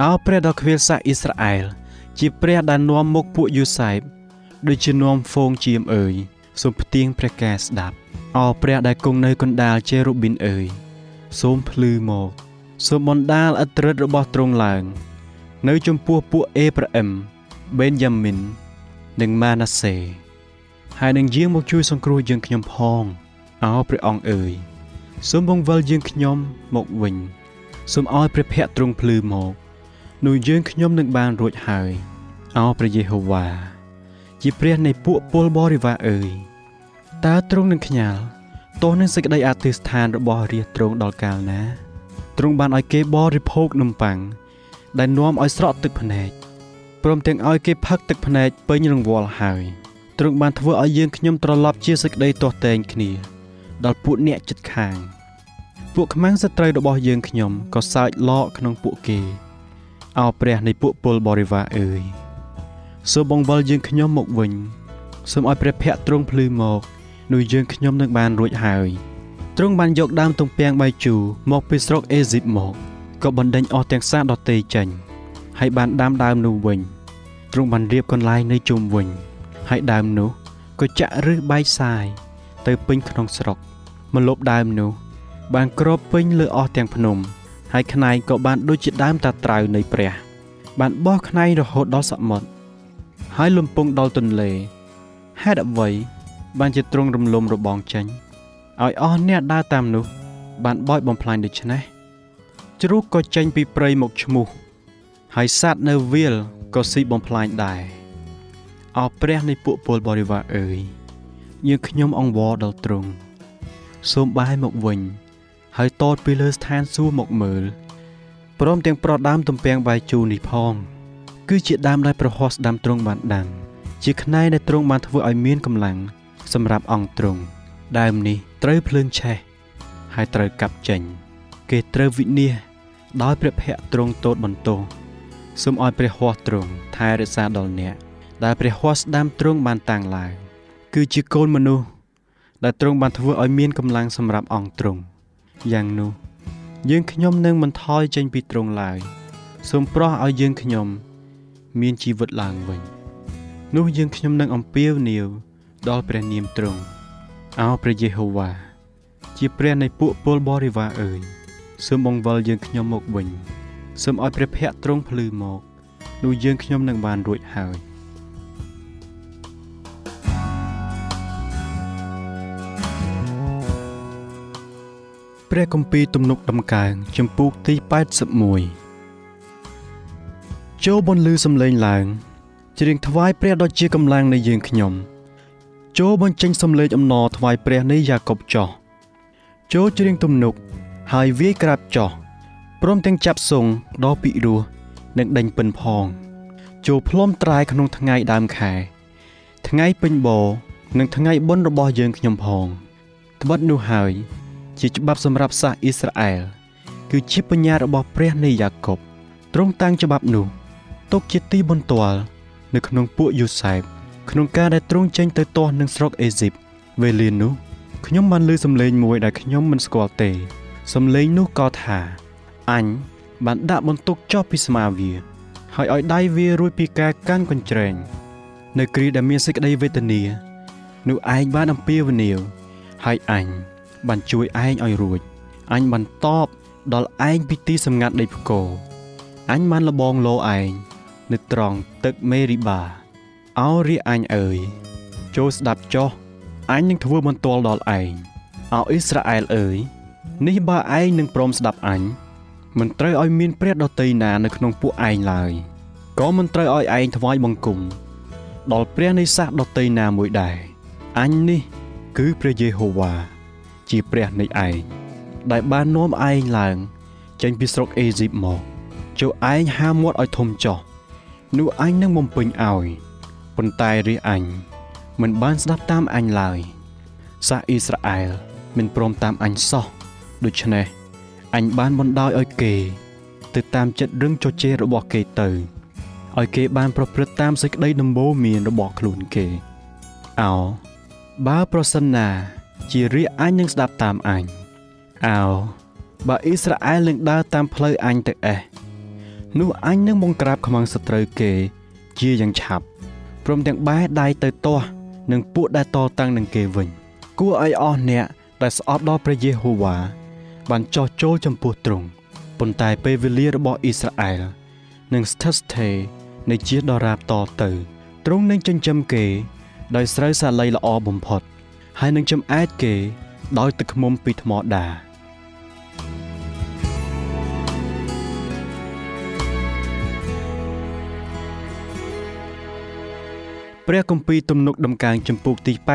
អោព្រះដ៏ខ្វៀលសាសអ៊ីស្រាអែលជាព្រះដែលនាំមុខពួកយូសែបដូចជានាំហ្វូងជាមអើយសូមផ្ទៀងព្រះការស្ដាប់អោព្រះដែលគង់នៅកណ្ដាលជេរូប៊ីនអើយសូមភ្លឺមកសូមបណ្ដាលអត្រិតរបស់ទ្រង់ឡើង នៅចំពោះពួកអេប្រាអឹមបេនយ៉ាមីននិងម៉ាណាសេហើយនឹងយាងមកជួយសង្គ្រោះយើងខ្ញុំផងអោព្រះអង្គអើយសូមបង្វិលយើងខ្ញុំមកវិញសូមឲ្យព្រះភ័ក្ត្រទ្រង់ភ្លឺមក នោះយើងខ្ញុំនឹងបានរួចហើយអោព្រះយេហូវ៉ាជាព្រះនៃពួកពលបរិវារអើយតើទ្រង់នឹងខ្ញាល់ទោះនឹងសេចក្តីអធិស្ឋានរបស់រាជទ្រង់ដល់កាលណាទ្រង់បានឲ្យគេបរិភោគនំប៉័ងដែលនាំឲ្យស្រក់ទឹកភ្នែកព្រមទាំងឲ្យគេផឹកទឹកភ្នែកពេញរង្វល់ហើយទ្រង់បានធ្វើឲ្យយើងខ្ញុំត្រឡប់ជាសេចក្តីទាស់តែងគ្នា ដល់ពួកអ្នកចិត្តខាង ពួកខ្មាំងសត្រូវរបស់យើងខ្ញុំក៏សើចឡកក្នុងពួកគេ អោព្រះនៃពួកពលបរិវារអើយសូមបង្វិលយើងខ្ញុំមកវិញសូមឲ្យព្រះភ័ក្ត្រទ្រង់ភ្លឺមកនោះយើងខ្ញុំនឹងបានរួចហើយទ្រង់បានយកដើមទំពាំងបាយជូរមកពីស្រុកអេស៊ីបមកក៏បណ្ដេញអស់ទាំងសាដតេចេញហើយបានដាំដើមនោះវិញទ្រង់បានរៀបកន្លែងនៅជុំវិញ ហើយដើមនោះក៏ចាក់រឹសបែកសាយទៅពេញក្នុងស្រុកម្លប់ដើមនោះបានគ្របពេញលើអស់ទាំងភ្នំ ហើយខ្នែងក៏បានដូចជាដើមតាត្រៅនៃព្រះ បានបោះខ្នែងរហូតដល់សមុទ្រហើយលំពងដល់ទន្លេហេតុអ្វី បានជាទ្រង់រំលំរបងចេញឲ្យអស់អ្នកដើរតាមនោះ បានបោចបំផ្លាញដូច្នេះជ្រូកក៏ចេញពីព្រៃមកឈ្មោះហើយសត្វនៅវាលក៏ស៊ីបំផ្លាញដែរអោព្រះនៃពួកពលបរិវារអើយយើងខ្ញុំអង្វរដល់ទ្រង់សូមបែរមកវិញ ហើយតតពីលើស្ថានសួគ៌មកមើលព្រមទាំងប្រដាមទំពាំងបាយជូរនេះផង គឺជាដើមដែលប្រហោះស្ដាំទ្រង់បានដាំជាខ្នែដែលទ្រង់បានធ្វើឲ្យមានកម្លាំងសម្រាប់អង្គទ្រង់ដើមនេះត្រូវភ្លើងឆេះហើយត្រូវកាប់ចេញ គេត្រូវវិនិច្ឆ័យដោយព្រះភ័ក្ត្រទ្រង់តូតបន្ទោសសូមឲ្យព្រះហស្ថទ្រង់ថែរក្សាដល់អ្នកដែលព្រះហស្ថស្ដាំទ្រង់បានតាំងឡើងគឺជាកូនមនុស្សដែលទ្រង់បានធ្វើឲ្យមានកម្លាំងសម្រាប់អង្គទ្រង់ យ៉ាងនោះ យើងខ្ញុំនឹងមិនថយចេញពីទ្រង់ឡើយសូមប្រោះឲ្យយើងខ្ញុំ មានជីវិតឡើងវិញនោះយើងខ្ញុំនឹងអំពាវនាវដល់ព្រះនាមទ្រង់អោព្រះយេហូវ៉ាជាព្រះនៃពួកពលបរិវារអើយសូមបង្វិលយើងខ្ញុំមកវិញសូមឲ្យព្រះភ័ក្ត្រទ្រង់ភ្លឺមកនោះយើងខ្ញុំនឹងបានរួចហើយ ព្រះគម្ពីរទំនុកដំកើងចំពូកទី81ចូលបន្លឺសំឡេងឡើងច្រៀងថ្វាយព្រះដ៏ជាកម្លាំងនៃយើងខ្ញុំចូលបញ្ចេញសំឡេងអំណរថ្វាយព្រះនៃយ៉ាកុបចោះចូលច្រៀងទំនុក ហើយវាយក្រាបចោះព្រមទាំងចាប់សងដ៏ពិរោះនិងដេញពិនផង ចូលផ្លុំត្រែក្នុងថ្ងៃដើមខែ ថ្ងៃពេញបោនិងថ្ងៃបុណ្យរបស់យើងខ្ញុំផងត្បិតនោះហើយ ជាច្បាប់សម្រាប់សាសអ៊ីស្រាអែលគឺជាបញ្ញារបស់ព្រះនៃយ៉ាកុបទ្រង់តាំងច្បាប់នោះទុកជាទីបន្ទាល់នៅក្នុងពួកយូសែបក្នុងការដែលទ្រង់ចេញទៅទាស់នឹងស្រុកអេស៊ីបវេលានោះខ្ញុំបានឮសំឡេងមួយដែលខ្ញុំមិនស្គាល់ទេសំឡេងនោះក៏ថាអញបានដាក់បន្ទុកចុះពីស្មាវា ហើយឲ្យដៃវារួចពីការកាន់កញ្ច្រែងនៅគ្រាដែលមានសេចក្តីវេទនានោះឯងបានអំពាវនាវហើយអញ បានជួយឯងឲ្យរួចអញបានតបដល់ឯងពីទីសម្ងាត់ដីផ្គរអញបានលបងលោឯងនៅត្រង់ទឹកមេរីបាអោរាអញអើយចូលស្ដាប់ចុះអញនឹងធ្វើបន្ទាល់ដល់ឯងអោអ៊ីស្រាអែលអើយនេះបើឯងនឹងព្រមស្ដាប់អញមិនត្រូវឲ្យមានព្រះដតីណានៅក្នុងពួកឯងឡើយក៏មិនត្រូវឲ្យឯងថ្វាយបង្គំដល់ព្រះនៃសាសដតីណាមួយដែរអញនេះ គឺព្រះយេហូវ៉ា ជាព្រះនៃឯងដែលបាននាំឯងឡើង ចេញពីស្រុកអេស៊ីបមកចូលឯងហាមាត់ឲ្យធំចោះនោះអញនឹងបំពេញឲ្យប៉ុន្តែរាជអញមិនបានស្ដាប់តាមអញឡើយសាសអ៊ីស្រាអែលមិនព្រមតាមអញសោះដូច្នេះអញបានបណ្ដោយឲ្យគេ ទៅតាមចិត្តរឹងជជែករបស់គេទៅឲ្យគេបានប្រព្រឹត្តតាមសេចក្តីដំបូន្មានរបស់ខ្លួនគេអោបើប្រសិនណា ជារាជអញនឹងស្ដាប់តាមអញអោបើអ៊ីស្រាអែលនឹងដើរតាមផ្លូវអញទៅអេះនោះអញនឹងបង្ក្រាបខ្មាំងសត្រូវគេ ជាយ៉ាងឆាប់ព្រមទាំងបែរដៃទៅទាស់នឹងពួកដែលតតាំងនឹងគេវិញ គួរឲ្យអស់អ្នកដែលស្អប់ដល់ព្រះយេហូវ៉ាបានចោះចូលចំពោះទ្រង់ប៉ុន្តែពេលវេលារបស់អ៊ីស្រាអែលនឹងស្ថិតស្ថេរនៃជាដរាបតទៅទ្រង់នឹងចិញ្ចឹមគេ ដោយស្រូវសាលីល្អបំផុត ហើយនឹងចំអែតគេដោយទឹកឃ្មុំពីថ្មដាព្រះគម្ពីរទំនុកដំកើងចំពុកទី82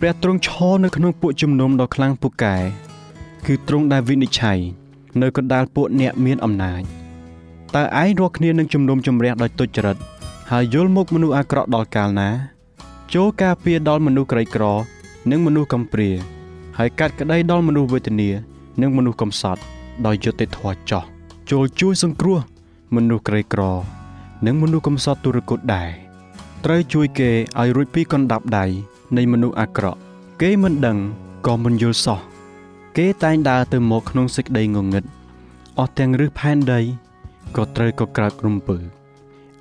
ព្រះទ្រង់ឈរនៅក្នុងពួកជំនុំដ៏ខ្លាំងពូកែគឺទ្រង់ដែលវិនិច្ឆ័យនៅកណ្ដាលពួកអ្នកមានអំណាចតើឯងរកគ្នានឹងជំនុំជម្រះដោយទុច្ចរិតហើយយល់មុខមនុស្សអាក្រក់ដល់កាលណា ចូលការពារដល់មនុស្សក្រីក្រ និងមនុស្សកំព្រា ហើយកាត់ក្តីដល់មនុស្សវេទនា និងមនុស្សកំសត់ដោយយុត្តិធម៌ចោះចូលជួយសង្គ្រោះមនុស្សក្រីក្រ និងមនុស្សកំសត់ទុរគតដែរត្រូវជួយគេឲ្យរួចពីកណ្ដាប់ដៃនៃមនុស្សអាក្រក់ គេមិនដឹងក៏មិនយល់សោះគេតែងដើរទៅមកក្នុងសេចក្តីងងឹតអស់ទាំងរឹសផែនដីក៏ត្រូវក៏ក្រើករំពើ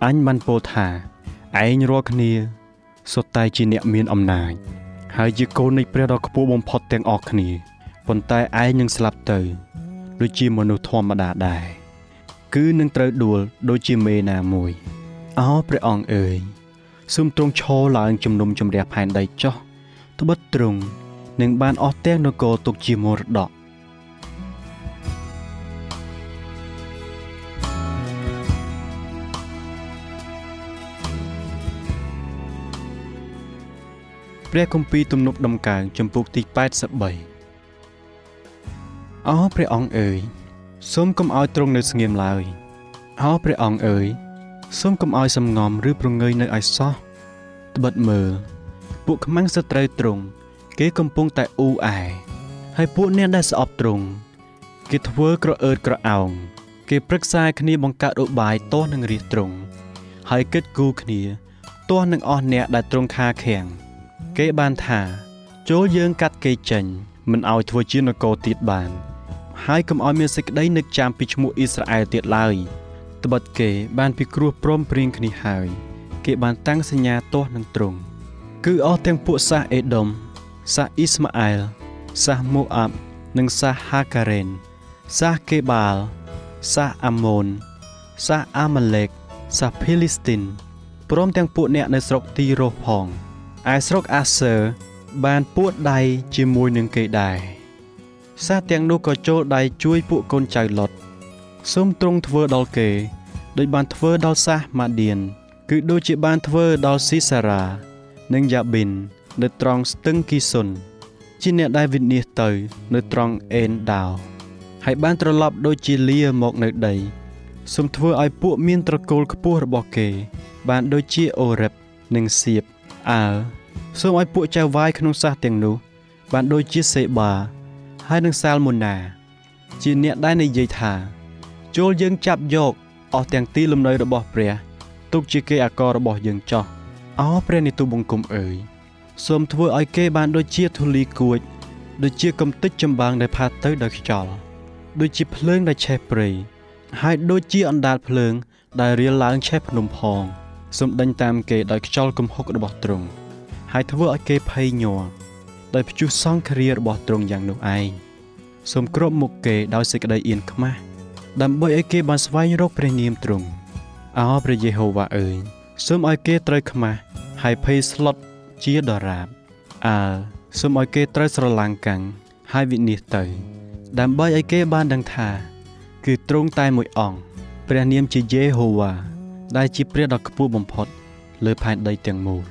អញបានពោលថាឯងរាល់គ្នា សុទ្ធតែជាអ្នកមានអំណាចហើយជាកូននៃព្រះដ៏ខ្ពស់បំផុតទាំងអស់គ្នាប៉ុន្តែឯងនឹងស្លាប់ទៅដូចជាមនុស្សធម្មតាដែរគឺនឹងត្រូវដួលដូចជាមេណាមួយអោព្រះអង្គអើយសូមទ្រង់ឈរឡើងជំនុំជម្រះផែនដីចោះត្បិតទ្រង់នឹងបានអស់ទាំងនគរទុកជាមរតក ព្រះគម្ពីរទំនុកដំកើងចំពុកទី83អោព្រះអង្គអើយសូមកុំឲ្យទ្រង់នៅស្ងៀមឡើយអោព្រះអង្គអើយសូមកុំឲ្យសំងំឬប្រងើយនៅឲ្យសោះត្បិតមើលពួកខ្មាំងសត្រូវទ្រង់គេកំពុងតែអ៊ូអែហើយពួកអ្នកដែលស្អប់ទ្រង់គេធ្វើក្រអឺតក្រអោងគេប្រឹក្សាគ្នាបង្កើតឧបាយទាស់នឹងរាជទ្រង់ហើយគិតគូរគ្នាទាស់នឹងអស់អ្នកដែលទ្រង់ខាខាំង គេបានថា ចូលយើងកាត់គេចេញមិនឲ្យធ្វើជានគរទៀតបាន ហើយកុំឲ្យមានសេចក្តីនឹកចាំពីឈ្មោះអ៊ីស្រាអែលទៀតឡើយត្បិតគេបានពិគ្រោះព្រមព្រៀងគ្នាហើយ គេបានតាំងសញ្ញាទាស់នឹងទ្រង់គឺអស់ទាំងពួកសាសអេដុំសាសអ៊ីស្ម៉ាអែលសាសម៉ូអាប់និងសាសហាការ៉េនសាសកេបាល សាសអាម៉ូនសាសអាម៉ាឡេកសាសភីលីស្ទីនព្រមទាំងពួកអ្នកនៅស្រុកទីរ៉ូផង ឯស្រុកអាសឺបានពួតដៃជាមួយនឹងគេដែរសាសទាំងនោះក៏ចូលដៃជួយពួកកូនចៅលុតសូមទ្រង់ធ្វើដល់គេដោយបានធ្វើដល់សាសម៉ាឌៀនគឺដូចជាបានធ្វើដល់ស៊ីសារ៉ានិងយ៉ាប៊ីននៅត្រង់ស្ទឹងគីសុនជាអ្នកដែលវិនិច្ឆ័យទៅនៅត្រង់អេនដាវហើយបានត្រឡប់ដូចជាលាមកនៅដីសូមធ្វើឲ្យពួកមានត្រកូលខ្ពស់របស់គេ បានដូចជាអូរ៉េបនិងសៀប អាលសូមឲ្យពួកចៅវាយក្នុងសាសទាំងនោះ បានដូចជាសេបា ហើយនិងសាលម៉ូណា ជាអ្នកដែលនិយាយថាចូលយើងចាប់យកអស់ទាំងទីលំនៅរបស់ព្រះ ទុកជាគេអាកររបស់យើងចោះអោព្រះនិទុបង្គំអើយសូមធ្វើឲ្យគេបានដូចជាធូលីគួច ដូចជាកំតិចចម្បាំងដែលផាត់ទៅដោយខ្យល់ដូចជាភ្លើងដែលឆេះព្រៃហើយដូចជាអណ្ដាតភ្លើង ដែលរៀលឡើងឆេះភ្នំផង សូមដេញតាមគេដោយខ្យល់គំហុករបស់ទ្រង់ហើយធ្វើឲ្យគេភ័យញ័រដោយព្យុះសង្គ្រារបស់ទ្រង់យ៉ាងនោះឯងសូមគ្របមុខគេដោយសេចក្តីអៀនខ្មាស់ដើម្បីឲ្យគេបានស្វែងរកព្រះនាមទ្រង់អោព្រះយេហូវ៉ាអើយសូមឲ្យគេត្រូវខ្មាស់ហើយភ័យស្លុតជាដរាបអើសូមឲ្យគេត្រូវស្រឡាំងកាំងហើយវិនិច្ឆ័យទៅ ដើម្បីឲ្យគេបានដឹងថា គឺទ្រង់តែមួយអង្គព្រះនាមជាយេហូវ៉ា ដែលជាព្រះដ៏ខ្ពស់បំផុត លើផែនដីទាំងមូល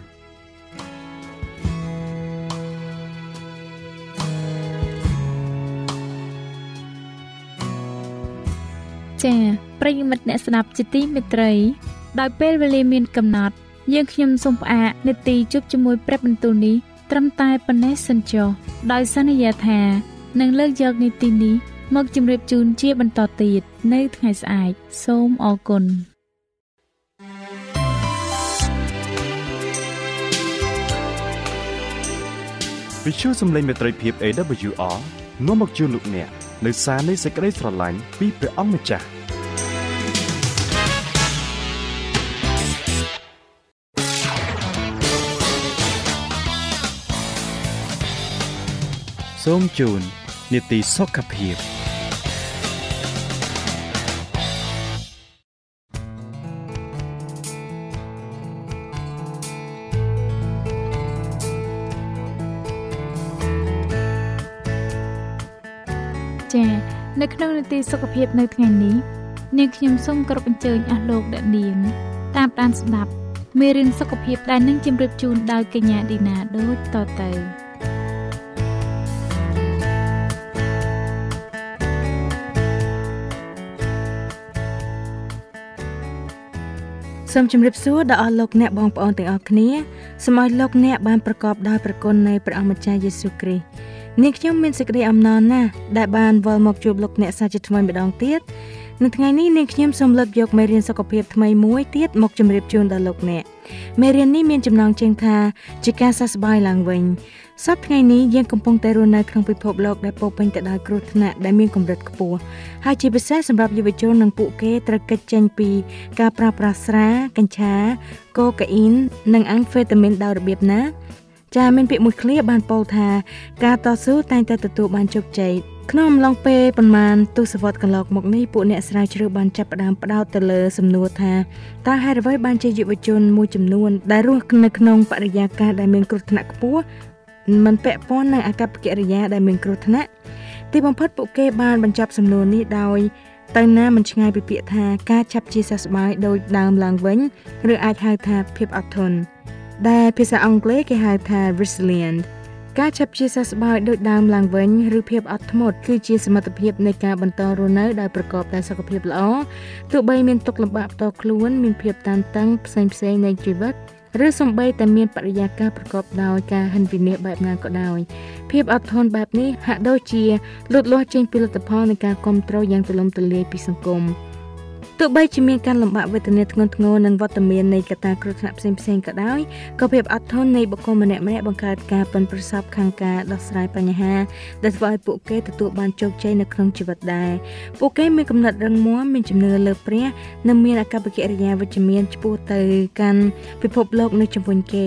ចា៎ប្រិយមិត្តអ្នកស្ដាប់ជាទីមេត្រី ដោយពេលវេលាមានកំណត់ យើងខ្ញុំសូមផ្អាកនាទីជប់ជាមួយព្រឹបបន្ទូលនេះត្រឹមតែប៉ុណ្ណេះសិនចុះដោយសន្យាថានឹងលើកយកនីតិនេះមកជម្រាបជូនជាបន្តទៀតនៅថ្ងៃស្អែកសូមអរគុណ វិទ្យុសំឡេងមេត្រីភាព AWR នាំមកជូនលោកអ្នកនៅសារនៃសេចក្តីស្រឡាញ់ពីព្រះអង្គម្ចាស់សូមជូននីតិសុខភាព សុខភាពនៅថ្ងៃនេះនាងខ្ញុំសូមគោរពអញ្ជើញអស់លោកអ្នកនាងតាមដានស្ដាប់មេរៀនសុខភាពដែលនឹងជម្រាបជូនដោយកញ្ញាឌីណាដូចតទៅសូមជម្រាបសួរដល់អស់លោកអ្នកបងប្អូនទាំងអស់គ្នាសូមឲ្យលោកអ្នកបានប្រកបដោយព្រះគុណនៃព្រះអម្ចាស់យេស៊ូវគ្រីស្ទ នាងខ្ញុំមានសេចក្តីអំណរណាស់ដែលបានវិលមកជួបលោកអ្នកសាជាថ្មីម្ដងទៀតនៅថ្ងៃនេះនាងខ្ញុំសូមលើកយកមេរៀនសុខភាពថ្មីមួយទៀតមកជម្រាបជូនដល់លោកអ្នកមេរៀននេះមានចំណងជើងថាជាការសះស្បើយឡើងវិញសប្តាហ៍ថ្ងៃនេះយើងកំពុងតែរស់នៅក្នុងពិភពលោកដែលពោពេញទៅដោយគ្រោះថ្នាក់ដែលមានកម្រិតខ្ពស់ហើយជាពិសេសសម្រាប់យុវជននិងពួកគេត្រូវកិច្ចចេញពីការប្រើប្រាស់ស្រាកញ្ឆាកូកាអ៊ីននិងអាំងហ្វេតាមីនដោយរបៀបណា ចាមានពាក្យមួយឃ្លាបានពោលថាការតស៊ូតែងតែទទួលបានជោគជ័យក្នុងអំឡុងពេលប្រមាណទសវត្សរ៍កន្លងមកនេះពួកអ្នកស្រាវជ្រាវបានចាប់ផ្ដើមផ្ដោតទៅលើសំណួរថាតើហេតុអ្វីបានជាយុវជនមួយចំនួនដែលរស់នៅក្នុងបរិយាកាសដែលមានគ្រោះថ្នាក់ខ្ពស់មិនពាក់ព័ន្ធនឹងអាកប្បកិរិយាដែលមានគ្រោះថ្នាក់ទីបំផុតពួកគេបានបញ្ចប់សំណួរនេះដោយទៅណាមិនឆ្ងាយពីពាក្យថាការចាប់ជាសះស្បើយដោយដើមឡើងវិញឬអាចហៅថាភាពអត់ធន់ ដែលភាសាអង់គ្លេសគេហៅថា resilient ការចាប់ជាសះស្បើយដោយដើមឡើងវិញឬភាពអត់ធ្មត់គឺជាសមត្ថភាពនៃការបន្តរស់នៅដោយប្រកបដោយសុខភាពល្អទោះបីមានទុក្ខលំបាកផ្ទាល់ខ្លួនមានភាពតានតឹងផ្សេងៗនៃជីវិតឬសំបីតែមានបរិយាកាសប្រកបដោយការហិនវិនិច្ឆ័យបែបណាក៏ដោយភាពអត់ធន់បែបនេះហាក់ដូចជាលូតលាស់ចេញពីលទ្ធផលនៃការគ្រប់គ្រងយ៉ាងទូលំទូលាយពីសង្គម។ ទោះបីជាមានការលំបាកវេទនាធ្ងន់ធ្ងរនិងវត្តមាននៃកត្តាគ្រោះថ្នាក់ផ្សេងផ្សេងក៏ដោយក៏ភាពអត់ធន់នៃបុគ្គលម្នាក់ម្នាក់បង្កើតការប៉ិនប្រសពខាងការដោះស្រាយបញ្ហាដែលធ្វើឲ្យពួកគេទទួលបានជោគជ័យនៅក្នុងជីវិតដែរពួកគេមានគំនិតរឹងមាំមានជំនឿលើព្រះនិងមានអាកប្បកិរិយាវិជ្ជមានឆ្ពោះទៅកាន់ពិភពលោកនៅជុំវិញគេ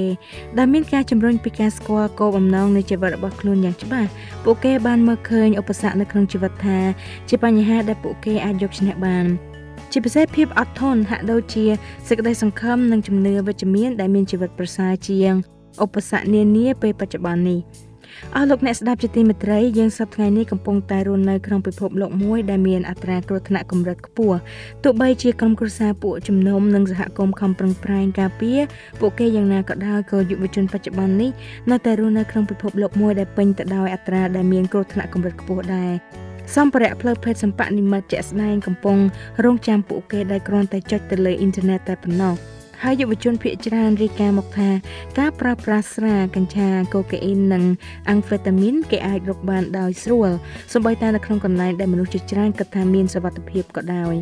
ដែលមានការជំរុញពីការស្គាល់គោលបំណងនៃជីវិតរបស់ខ្លួនយ៉ាងច្បាស់ពួកគេបានមើលឃើញឧបសគ្គនៅក្នុងជីវិតថា ជាបញ្ហាដែលពួកគេអាចយកឈ្នះបាន ជាពិសេសភាពអត់ធន់ហាក់ដូចជាសេចក្តីសង្ឃឹមនិងជំនឿវិជ្ជមានដែលមានជីវិតប្រសើរជាងឧបសគ្គនានាពេលបច្ចុប្បន្ននេះអស់លោកអ្នកស្ដាប់ជាទីមេត្រីយើងសប្តាហ៍នេះកំពុងតែរស់នៅក្នុងពិភពលោកមួយដែលមានអត្រាគ្រោះថ្នាក់កម្រិតខ្ពស់ទោះបីជាក្រុមគ្រួសារពួកជំនុំនិងសហគមន៍ខំប្រឹងប្រែងការពារពួកគេយ៉ាងណាក៏ដោយក៏យុវជនបច្ចុប្បន្ននេះនៅតែរស់នៅក្នុងពិភពលោកមួយដែលពេញទៅដោយអត្រាដែលមានគ្រោះថ្នាក់កម្រិតខ្ពស់ដែរ សម្ភារៈផ្លូវភេទសម្បនិមិត្តជាក់ស្ដែងកំពុងរងចាំពួកគេដែលគ្រាន់តែចុចទៅលើអ៊ីនធឺណិតតែប៉ុណ្ណោះហើយយុវជនភ័យច្រើនរាយការណ៍មកថាការប្រើប្រាស់ស្រាកញ្ឆាកូកាអ៊ីននិងអាំងហ្វេតាមីនគេអាចរកបានដោយស្រួលសូម្បីតែនៅក្នុងកន្លែងដែលមនុស្សជាច្រើនគិតថាមានសុវត្ថិភាពក៏ដោយ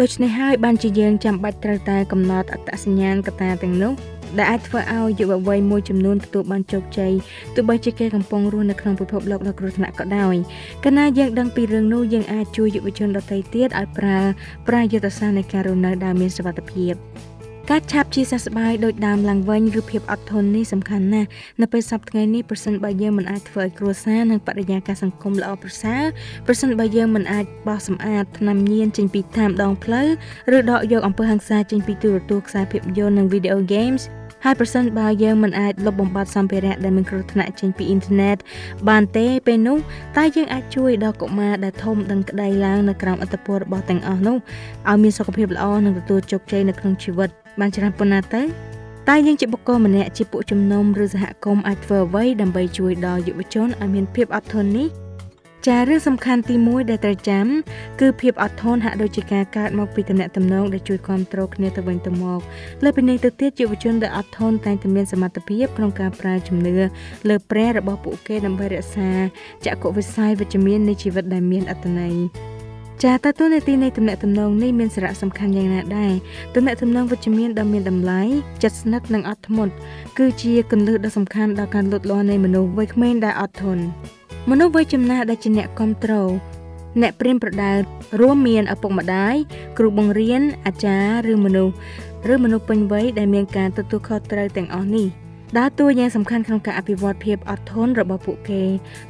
ដូច្នេះហើយបានជាយើងចាំបាច់ត្រូវតែកំណត់អត្តសញ្ញាណកត្តាទាំងនោះ ដែលអាចធ្វើឲ្យយុវវ័យមួយចំនួនទទួលបានជោគជ័យទោះបីជាគេកំពុងរស់នៅក្នុងពិភពលោកដ៏គ្រោះថ្នាក់ក៏ដោយកាលណាយើងដឹងពីរឿងនោះយើងអាចជួយយុវជនដទៃទៀតឲ្យប្រើប្រាស់យុទ្ធសាស្ត្រនៃការរស់នៅដែលមានសុវត្ថិភាពការឆាប់ជាសះស្បើយដោយដើមឡើងវិញឬភាពអត់ធន់នេះសំខាន់ណាស់នៅពេលសប្តាហ៍នេះប្រសិនបើយើងមិនអាចធ្វើឲ្យគ្រួសារនិងបរិយាកាសសង្គមល្អប្រសើរប្រសិនបើយើងមិនអាចបោះសម្អាតថ្នាំញៀនចេញពីតាមដងផ្លូវឬដកយកអំពើហិង្សាចេញពីទូរទស្សន៍ខ្សែភាពយន្តនិង video games ហើ យប្រសិនបើយើងមិនអាចលុបបំបាត់សម្ភារៈដែលមានគ្រោះថ្នាក់ចេញពីអ៊ីនធឺណិតបានទេពេលនោះតែយើងអាចជួយដល់កុមារដែលធំដឹងក្តីឡើងនៅក្រោមអត្តពលរបស់ទាំងអស់នោះឲ្យមានសុខភាពល្អនិងទទួលជោគជ័យនៅក្នុងជីវិតបានច្រើនប៉ុណ្ណាទៅតែយើងជាបុគ្គលម្នាក់ជាពួកជំនុំឬសហគមន៍អាចធ្វើអ្វីដើម្បីជួយដល់យុវជនឲ្យមានភាពអត់ធន់នេះ ចារឿងសំខាន់ទី1ដែលត្រូវចាំគឺភាពអត់ធន់ហាក់ដូចជាការកើតមកពីតំណែងតំណងដែលជួយគ្រប់គ្រងគ្នាទៅវិញទៅមកលើពីនេះទៅទៀតយុវជនដែលអត់ធន់តែងតែមានសមត្ថភាពក្នុងការប្រើជំនឿលើព្រះរបស់ពួកគេដើម្បីរក្សាចក្ខុវិស័យវិជ្ជមាននៃជីវិតដែលមានអត្ថន័យ ចាតើតួនាទីនៃទំនាក់ទំនងនេះមានសារៈសំខាន់យ៉ាងណាដែរទំនាក់ទំនងវិជ្ជមានដ៏មានតម្លៃចិត្តស្និទ្ធនិងអត់ធ្មត់គឺជាគន្លឹះដ៏សំខាន់ដល់ការលូតលាស់នៃមនុស្សវ័យក្មេងដែលអត់ធន់មនុស្សវ័យចំណាស់ដែលជាអ្នកគ្រប់គ្រងអ្នកព្រៀនប្រដៅរួមមានឪពុកម្ដាយគ្រូបង្រៀនអាចារ្យឬមនុស្សឬមនុស្សពេញវ័យដែលមានការទទួលខុសត្រូវទាំងអស់នេះ។ ដើរតួយ៉ាងសំខាន់ក្នុងការអភិវឌ្ឍភាពអត់ធន់របស់ពួកគេ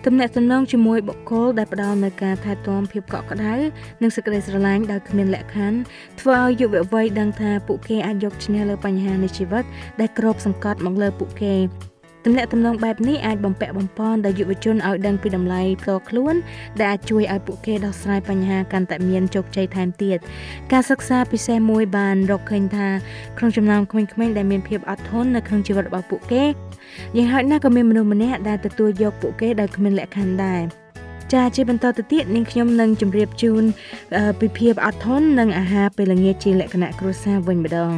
ទំនាក់ទំនងជាមួយបុគ្គលដែលផ្ដល់នូវការថែទាំភាពកក់ក្ដៅនិងសេចក្តីស្រឡាញ់ដោយគ្មានលក្ខខណ្ឌធ្វើឲ្យយុវវ័យដឹងថាពួកគេអាចយកឈ្នះលើបញ្ហានៃជីវិតដែលគ្របសង្កត់មកលើពួកគេ ទំនាក់ទំនងបែបនេះអាចបំពាក់បំពន់ដល់យុវជនឲ្យដឹងពីតម្លៃផ្ទាល់ខ្លួន ដែលអាចជួយឲ្យពួកគេដោះស្រាយបញ្ហាកាន់តែមានជោគជ័យថែមទៀតការសិក្សាពិសេសមួយបានរកឃើញថាក្នុងចំណោមក្មេងៗដែលមានភាពអត់ធន់នៅក្នុងជីវិតរបស់ពួកគេយ៉ាងហោចណាស់ក៏មានមនុស្សម្នាក់ដែលទទួលយកពួកគេដោយគ្មានលក្ខខណ្ឌដែរ ចាជាបន្តទៅទៀតនាងខ្ញុំនឹងជម្រាបជូនពីភាពអត់ធន់និងអាហារពេលល្ងាចជាលក្ខណៈគ្រួសារវិញម្ដង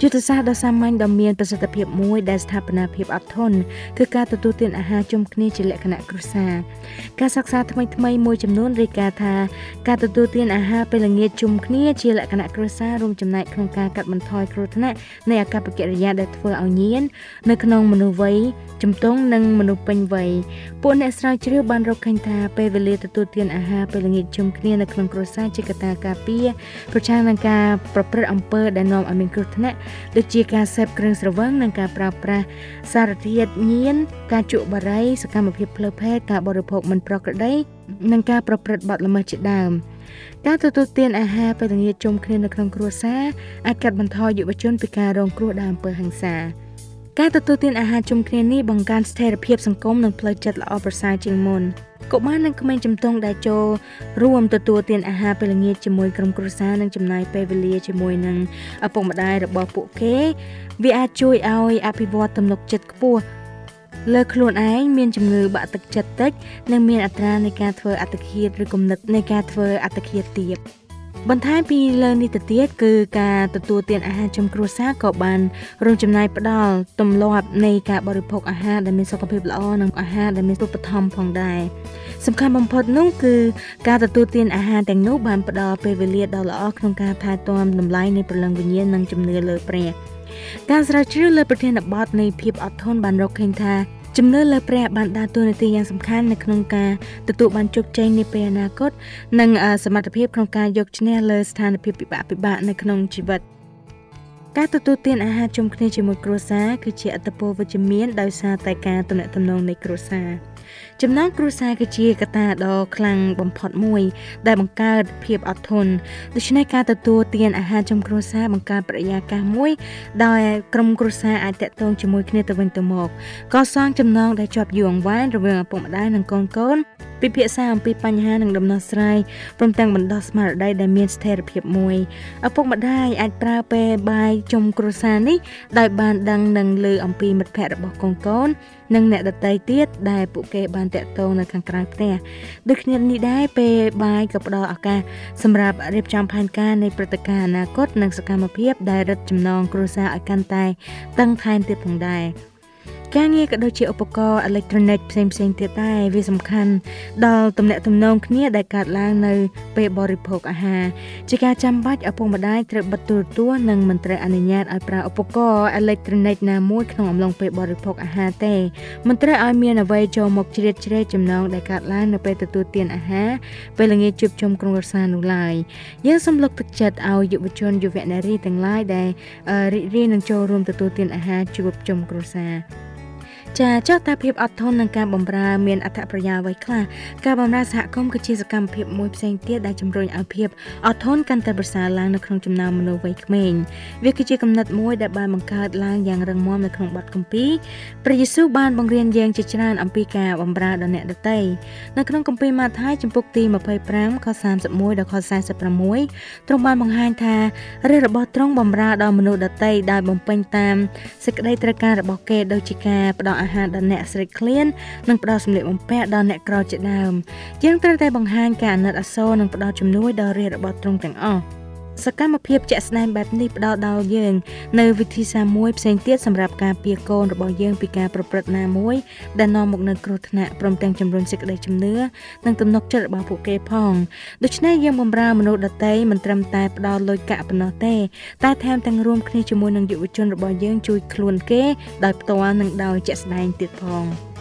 យុទ្ធសាស្ត្រដ៏សាមញ្ញដ៏មានប្រសិទ្ធភាពមួយដែលស្ថាបនាភាពអត់ធន់គឺការទទួលទានអាហារជុំគ្នាជាលក្ខណៈគ្រួសារការសិក្សាថ្មីថ្មីមួយចំនួនរាយការណ៍ថាការទទួលទានអាហារពេលល្ងាចជុំគ្នាជាលក្ខណៈគ្រួសាររួមចំណែកក្នុងការកាត់បន្ថយគ្រោះថ្នាក់នៃអាកប្បកិរិយាដែលធ្វើឲ្យញៀននៅក្នុងមនុស្សវ័យជំទង់និងមនុស្សពេញវ័យពួកអ្នកស្រាវជ្រាវបានរកឃើញថាពេលវេលាទទួលទានអាហារពេលល្ងាចជុំគ្នានៅក្នុងគ្រួសារជាកត្តាការពារប្រឆាំងនឹងការប្រព្រឹត្តអំពើដែលនាំឲ្យមានគ្រោះថ្នាក់ដូចជាការសេពគ្រឿងស្រវឹងនិងការប្រើប្រាស់សារធាតុញៀនការជក់បារីសកម្មភាពផ្លូវភេទការបរិភោគមិនប្រក្រតីនិងការប្រព្រឹត្តបទល្មើសជាដើមការទទួលទានអាហារពេលល្ងាចជុំគ្នានៅក្នុងគ្រួសារអាចកាត់បន្ថយយុវជនពីការរងគ្រោះដោយអំពើហិង្សាការទទួលទានអាហារជុំគ្នានេះបង្កើនស្ថិរភាពសង្គមនិងផ្លូវចិត្តល្អប្រសើរជាងមុន កុមារនិងក្មេងជំទង់ដែលចូលរួមទទួលទានអាហារពេលល្ងាចជាមួយក្រុមគ្រួសារនិងចំណាយពេលវេលាជាមួយនឹងឪពុកម្ដាយរបស់ពួកគេ វាអាចជួយឲ្យអភិវឌ្ឍទំនុកចិត្តខ្ពស់លើខ្លួនឯងមានជំងឺបាក់ទឹកចិត្តតិចនិងមានអត្រានៃការធ្វើអត្តឃាតឬគំនិតនៃការធ្វើអត្តឃាតទៀត។ បន្ថែមពីលើនេះទៅទៀតគឺការទទួលទានអាហារចំគ្រួសារក៏បានរួមចំណែកផ្ដល់ទម្លាប់នៃការបរិភោគអាហារដែលមានសុខភាពល្អនិងអាហារដែលមានរូបធម៌ផងដែរសំខាន់បំផុតនោះគឺការទទួលទានអាហារទាំងនោះបានផ្ដល់ពេលវេលាដ៏ល្អក្នុងការថែទាំតម្លៃនៃព្រលឹងវិញ្ញាណនិងជំនឿលើព្រះការស្រាវជ្រាវលើប្រធានបទនៃភាពអត់ធន់បានរកឃើញថា ជំនឿលើព្រះបានដើរតួនាទីយ៉ាងសំខាន់នៅក្នុងការទទួលបានជោគជ័យនាពេលអនាគតនិងសមត្ថភាពក្នុងការយកឈ្នះលើស្ថានភាពពិបាកពិបាកនៅក្នុងជីវិតការទទួលទានអាហារជុំគ្នាជាមួយគ្រួសារគឺជាអត្តពលវិជ្ជមានដោយសារតែការទំនាក់ទំនងនៃគ្រួសារចំណងគ្រួសារគឺជាកត្តាដ៏ខ្លាំងបំផុតមួយ ដែលបង្កើតភាពអត់ធន់ដូច្នេះការទទួលទានអាហារចំគ្រួសារបង្កើតបរិយាកាសមួយដោយក្រុមគ្រួសារអាចតាក់ទងជាមួយគ្នាទៅវិញទៅមកកសាងចំណងដែលជាប់យូរអង្វែងរវាងឪពុកម្ដាយនិងកូនកូនពិភាក្សាអំពីបញ្ហានិងដំណោះស្រាយព្រមទាំងបណ្ដោះស្មារតីដែលមានស្ថិរភាពមួយឪពុកម្ដាយអាចប្រើពេលបាយជុំគ្រួសារនេះដោយបានដឹងនិងលើអំពីមិត្តភ័ក្តិរបស់កូនកូននិងអ្នកដតីទៀតដែលពួកគេបានតាក់ទងនៅខាងក្រៅផ្ទះដូចគ្នានេះដែរពេលបាយក៏ផ្ដល់ឱកាសសម្រាប់រៀបចំផែនការនៃព្រឹត្តិការណ៍អនាគតនិងសកម្មភាពដែលរឹតចំណងគ្រួសារឲ្យកាន់តែតឹងថែមទៀតផងដែរ ការងារក៏ដូចជាឧបករណ៍អេឡិចត្រូនិកផ្សេងផ្សេងទៀតដែរវាសំខាន់ដល់ទំនាក់ទំនងគ្នាដែលកើតឡើងនៅ ពេលបរិភោគអាហារជាការចាំបាច់ឪពុកម្ដាយត្រូវបិទទូរទស្សន៍និងមិនត្រូវអនុញ្ញាតឲ្យប្រើឧបករណ៍អេឡិចត្រូនិកណាមួយក្នុងអំឡុងពេលបរិភោគអាហារទេមិនត្រូវឲ្យមានអ្វីចូលមកជ្រៀតជ្រែកចំណងដែលកើតឡើងនៅពេលទទួលទានអាហារពេលល្ងាចជួបជុំក្រុមគ្រួសារនោះឡើយយើងសូមលើកទឹកចិត្តឲ្យយុវជនយុវនារីទាំងឡាយដែលរីករាយនឹងចូលរួមទទួលទានអាហារជួបជុំគ្រួសារ ចាចុះតើភាពអត់ធន់នឹងការបម្រើមានអត្ថប្រយោជន៍អ្វីខ្លះការបម្រើសហគមន៍គឺជាសកម្មភាពមួយផ្សេងទៀតដែលជំរុញឲ្យភាពអត់ធន់កាន់តែប្រសើរឡើងនៅក្នុងចំណោមមនុស្សវ័យក្មេងវាគឺជាគំនិតមួយដែលបានបង្កើតឡើងយ៉ាងរឹងមាំនៅក្នុងបទគម្ពីរព្រះយេស៊ូវបានបង្រៀនយើងជាច្រើនអំពីការបម្រើដល់អ្នកដទៃនៅក្នុងគម្ពីរម៉ាថាយចំពុកទី25ខ31ដល់ខ46ទ្រង់បានបង្ហាញថារឿងរបស់ទ្រង់បម្រើដល់មនុស្សដទៃដោយបំពេញតាមសេចក្តីត្រូវការរបស់គេដូចជាការផ្ដល់អាហារដល់អ្នកស្រេកឃ្លាននិងផ្ដល់សម្លៀកបំពាក់ដល់អ្នកក្រជាដើមយើងត្រូវតែបង្ហាញការអាណិតអាសូរនិងផ្ដល់ជំនួយដល់រាជរបស់ទ្រង់ទាំងអស់ សកម្មភាពជាក់ស្ដែងបែបនេះផ្ដល់ដល់យើងនៅវិធីសាស្ត្រមួយផ្សេងទៀតសម្រាប់ការពារកូនរបស់យើងពីការប្រព្រឹត្តណាមួយដែលនាំមកនូវគ្រោះថ្នាក់ព្រមទាំងជំរុញសេចក្តីជំនឿនិងទំនុកចិត្តរបស់ពួកគេផងដូច្នេះយើងបម្រើមនុស្សដទៃមិនត្រឹមតែផ្ដល់លុយកាក់ប៉ុណ្ណោះទេតែថែមទាំងរួមគ្នាជាមួយនឹងយុវជនរបស់យើងជួយខ្លួនគេដោយផ្ទាល់និងដោយជាក់ស្ដែងទៀតផង។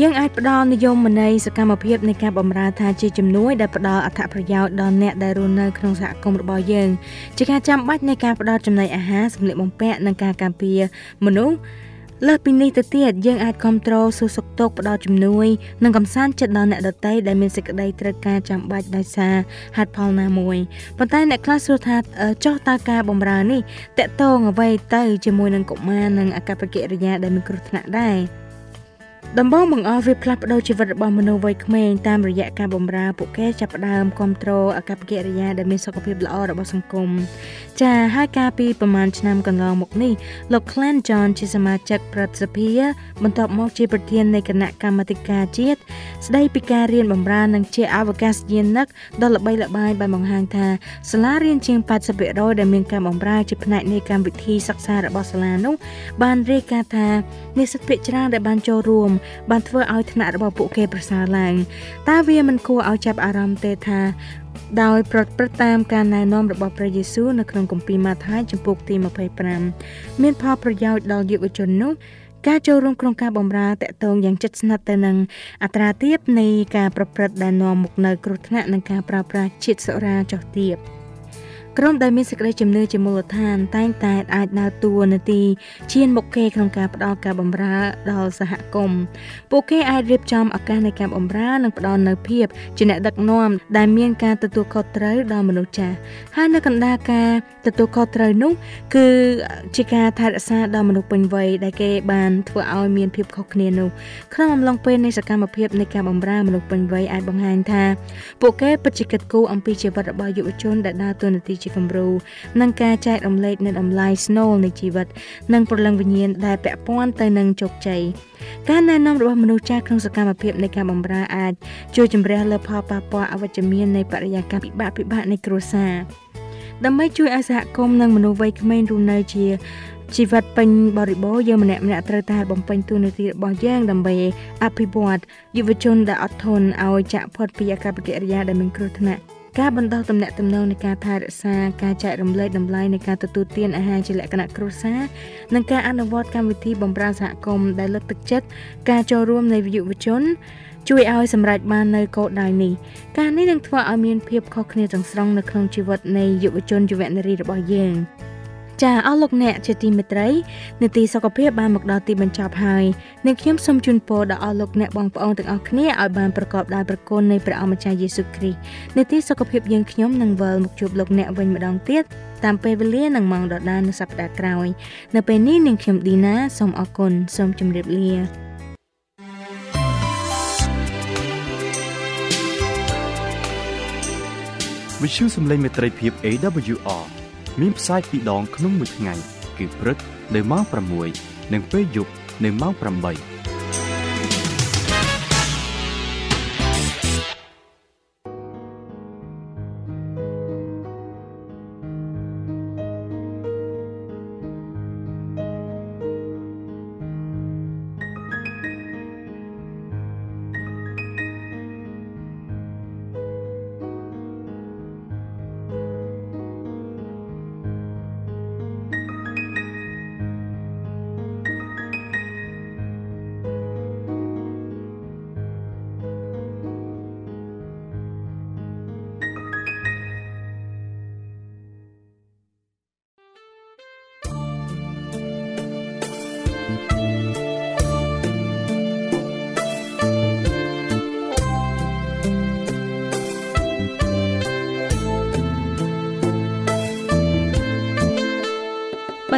យើងអាចផ្ដល់និយមន័យសកម្មភាពនៃការបម្រើថាជាជំនួយដែលផ្ដល់អត្ថប្រយោជន៍ដល់អ្នកដែលរស់នៅក្នុងសហគមន៍របស់យើងជាការចាំបាច់នៃការផ្ដល់ចំណីអាហារសម្លៀកបំពាក់និងការការពារមនុស្សលើសពីនេះទៅទៀតយើងអាចគ្រប់គ្រងសួរសុខទុក្ខផ្ដល់ជំនួយនិងកំសាន្តចិត្តដល់អ្នកដទៃដែលមានសេចក្តីត្រូវការចាំបាច់ដោយសារហេតុផលណាមួយប៉ុន្តែអ្នកខ្លះសួរថាចុះតើការបម្រើនេះតកតងអ្វីទៅជាមួយនឹងកុមារនិងអកប្បកិរិយាដែលមានគ្រោះថ្នាក់ដែរ ដំបងបង្អស់វាផ្លាស់ប្ដូរជីវិតរបស់មនុស្សវ័យក្មេងតាមរយៈការបម្រើពួកគេចាប់ផ្ដើមគ្រប់គ្រងអកប្បកិរិយាដែលមានសុខភាពល្អរបស់សង្គមចាហើយកាលពីប្រហែលឆ្នាំកន្លងមកនេះលោក Clan John ជាសមាជិកប្រតិភិបន្ទាប់មកជាប្រធាននៃគណៈកម្មាធិការជាតិស្ដីពីការរៀនបម្រើនិងជាអវកាសយានិកដ៏ល្បីល្បាញបានបង្ហាញថាសាលារៀនជាង80%ដែលមានការបម្រើជាផ្នែកនៃកម្មវិធីសិក្សារបស់សាលានោះបានរាយការណ៍ថានិស្សិតភាគច្រើនដែលបានចូលរួមបានធ្វើឲ្យថ្នាក់របស់ពួកគេប្រសើរឡើងតើវាមិនគួរឲ្យចាប់អារម្មណ៍ទេថាដោយប្រព្រឹត្តតាមការណែនាំរបស់ព្រះយេស៊ូវនៅក្នុងគម្ពីរម៉ាថាយចំពុកទី25មានផលប្រយោជន៍ដល់យុវជននោះការចូលរួមក្នុងការបម្រើតកតងយ៉ាងជិតស្និទ្ធទៅនឹងអត្រាទាបនៃការប្រព្រឹត្តដែលនាំមកនូវគ្រោះថ្នាក់និងការប្រើប្រាស់ជាតិសុរាចុះទាប។ ក្រុមដែលមានសេចក្តីជំនឿជាមូលដ្ឋានតែងតែអាចដើរតួនាទីឈានមុខគេក្នុងការផ្ដល់ការបម្រើដល់សហគមន៍ពួកគេអាចរៀបចំឱកាសនៃការបម្រើនិងផ្ដល់នូវភាពជាអ្នកដឹកនាំដែលមានការទទួលខុសត្រូវដល់មនុស្សចាស់ហើយនៅកណ្ដាលការទទួលខុសត្រូវនោះគឺជាការថែរក្សាដល់មនុស្សពេញវ័យដែលគេបានធ្វើឲ្យមានភាពខុសគ្នានោះក្នុងអំឡុងពេលនៃសកម្មភាពនៃការបម្រើមនុស្សពេញវ័យអាចបង្ហាញថាពួកគេពិតជាគិតគូរអំពីជីវិតរបស់យុវជនដែលដើរតួនាទីជាគំរូនិងការចែករំលែកនៅតម្លៃស្នូលនៃជីវិត និងព្រលឹងវិញ្ញាណដែលពាក់ព័ន្ធទៅនឹងជោគជ័យការណែនាំរបស់មនុស្សចាស់ក្នុងសកម្មភាពនៃការបម្រើអាចជួយជំរះលើផលប៉ះពាល់អវិជ្ជមាននៃបរិយាកាសពិបាកពិបាកនៃគ្រួសារដើម្បីជួយឲ្យសហគមន៍និងមនុស្សវ័យក្មេងរស់នៅជាជីវិតពេញបរិបូរណ៍យើងម្នាក់ម្នាក់ត្រូវតែបំពេញតួនាទីរបស់យើងដើម្បីអភិវឌ្ឍយុវជនដែលអត់ធន់ឲ្យចាក់ផុតពីអកប្បកិរិយាដែលមានគ្រោះថ្នាក់ ការបណ្ដោះទំនាក់ទំនងនៃការថែរក្សាការចែករំលែកតម្លៃនៃការទទួលទានអាហារជាលក្ខណៈគ្រួសារនិងការអនុវត្តកម្មវិធីបម្រើសហគមន៍ដែលលើកទឹកចិត្តការចូលរួមនៃយុវជនជួយឲ្យសម្រេចបាននៅគោលដៅនេះការនេះនឹងធ្វើឲ្យមានភាពខុសគ្នាទាំងស្រុងនៅក្នុងជីវិតនៃយុវជនយុវនារីរបស់យើង ចាអស់លោកអ្នកជាទីមេត្រីនាទីសុខភាពបានមកដល់ទីបញ្ចប់ហើយនាងខ្ញុំសូមជូនពរដល់អស់លោកអ្នកបងប្អូនទាំងអស់គ្នាឲ្យបានប្រកបដោយព្រះគុណនៃព្រះអម្ចាស់យេស៊ូវគ្រីស្ទនាទីសុខភាពយើងខ្ញុំនឹងវិលមកជួបលោកអ្នកវិញម្ដងទៀតតាមពេលវេលានិងម៉ោងដដែលនៅសប្តាហ៍ក្រោយនៅពេលនេះនាងខ្ញុំឌីណាសូមអរគុណសូមជម្រាបលាវិទ្យុសំឡេងមេត្រីភាព AWR មានផ្សាយពីរដងក្នុងមួយថ្ងៃ គឺព្រឹកនៅម៉ោង6និងពេលយប់នៅម៉ោង8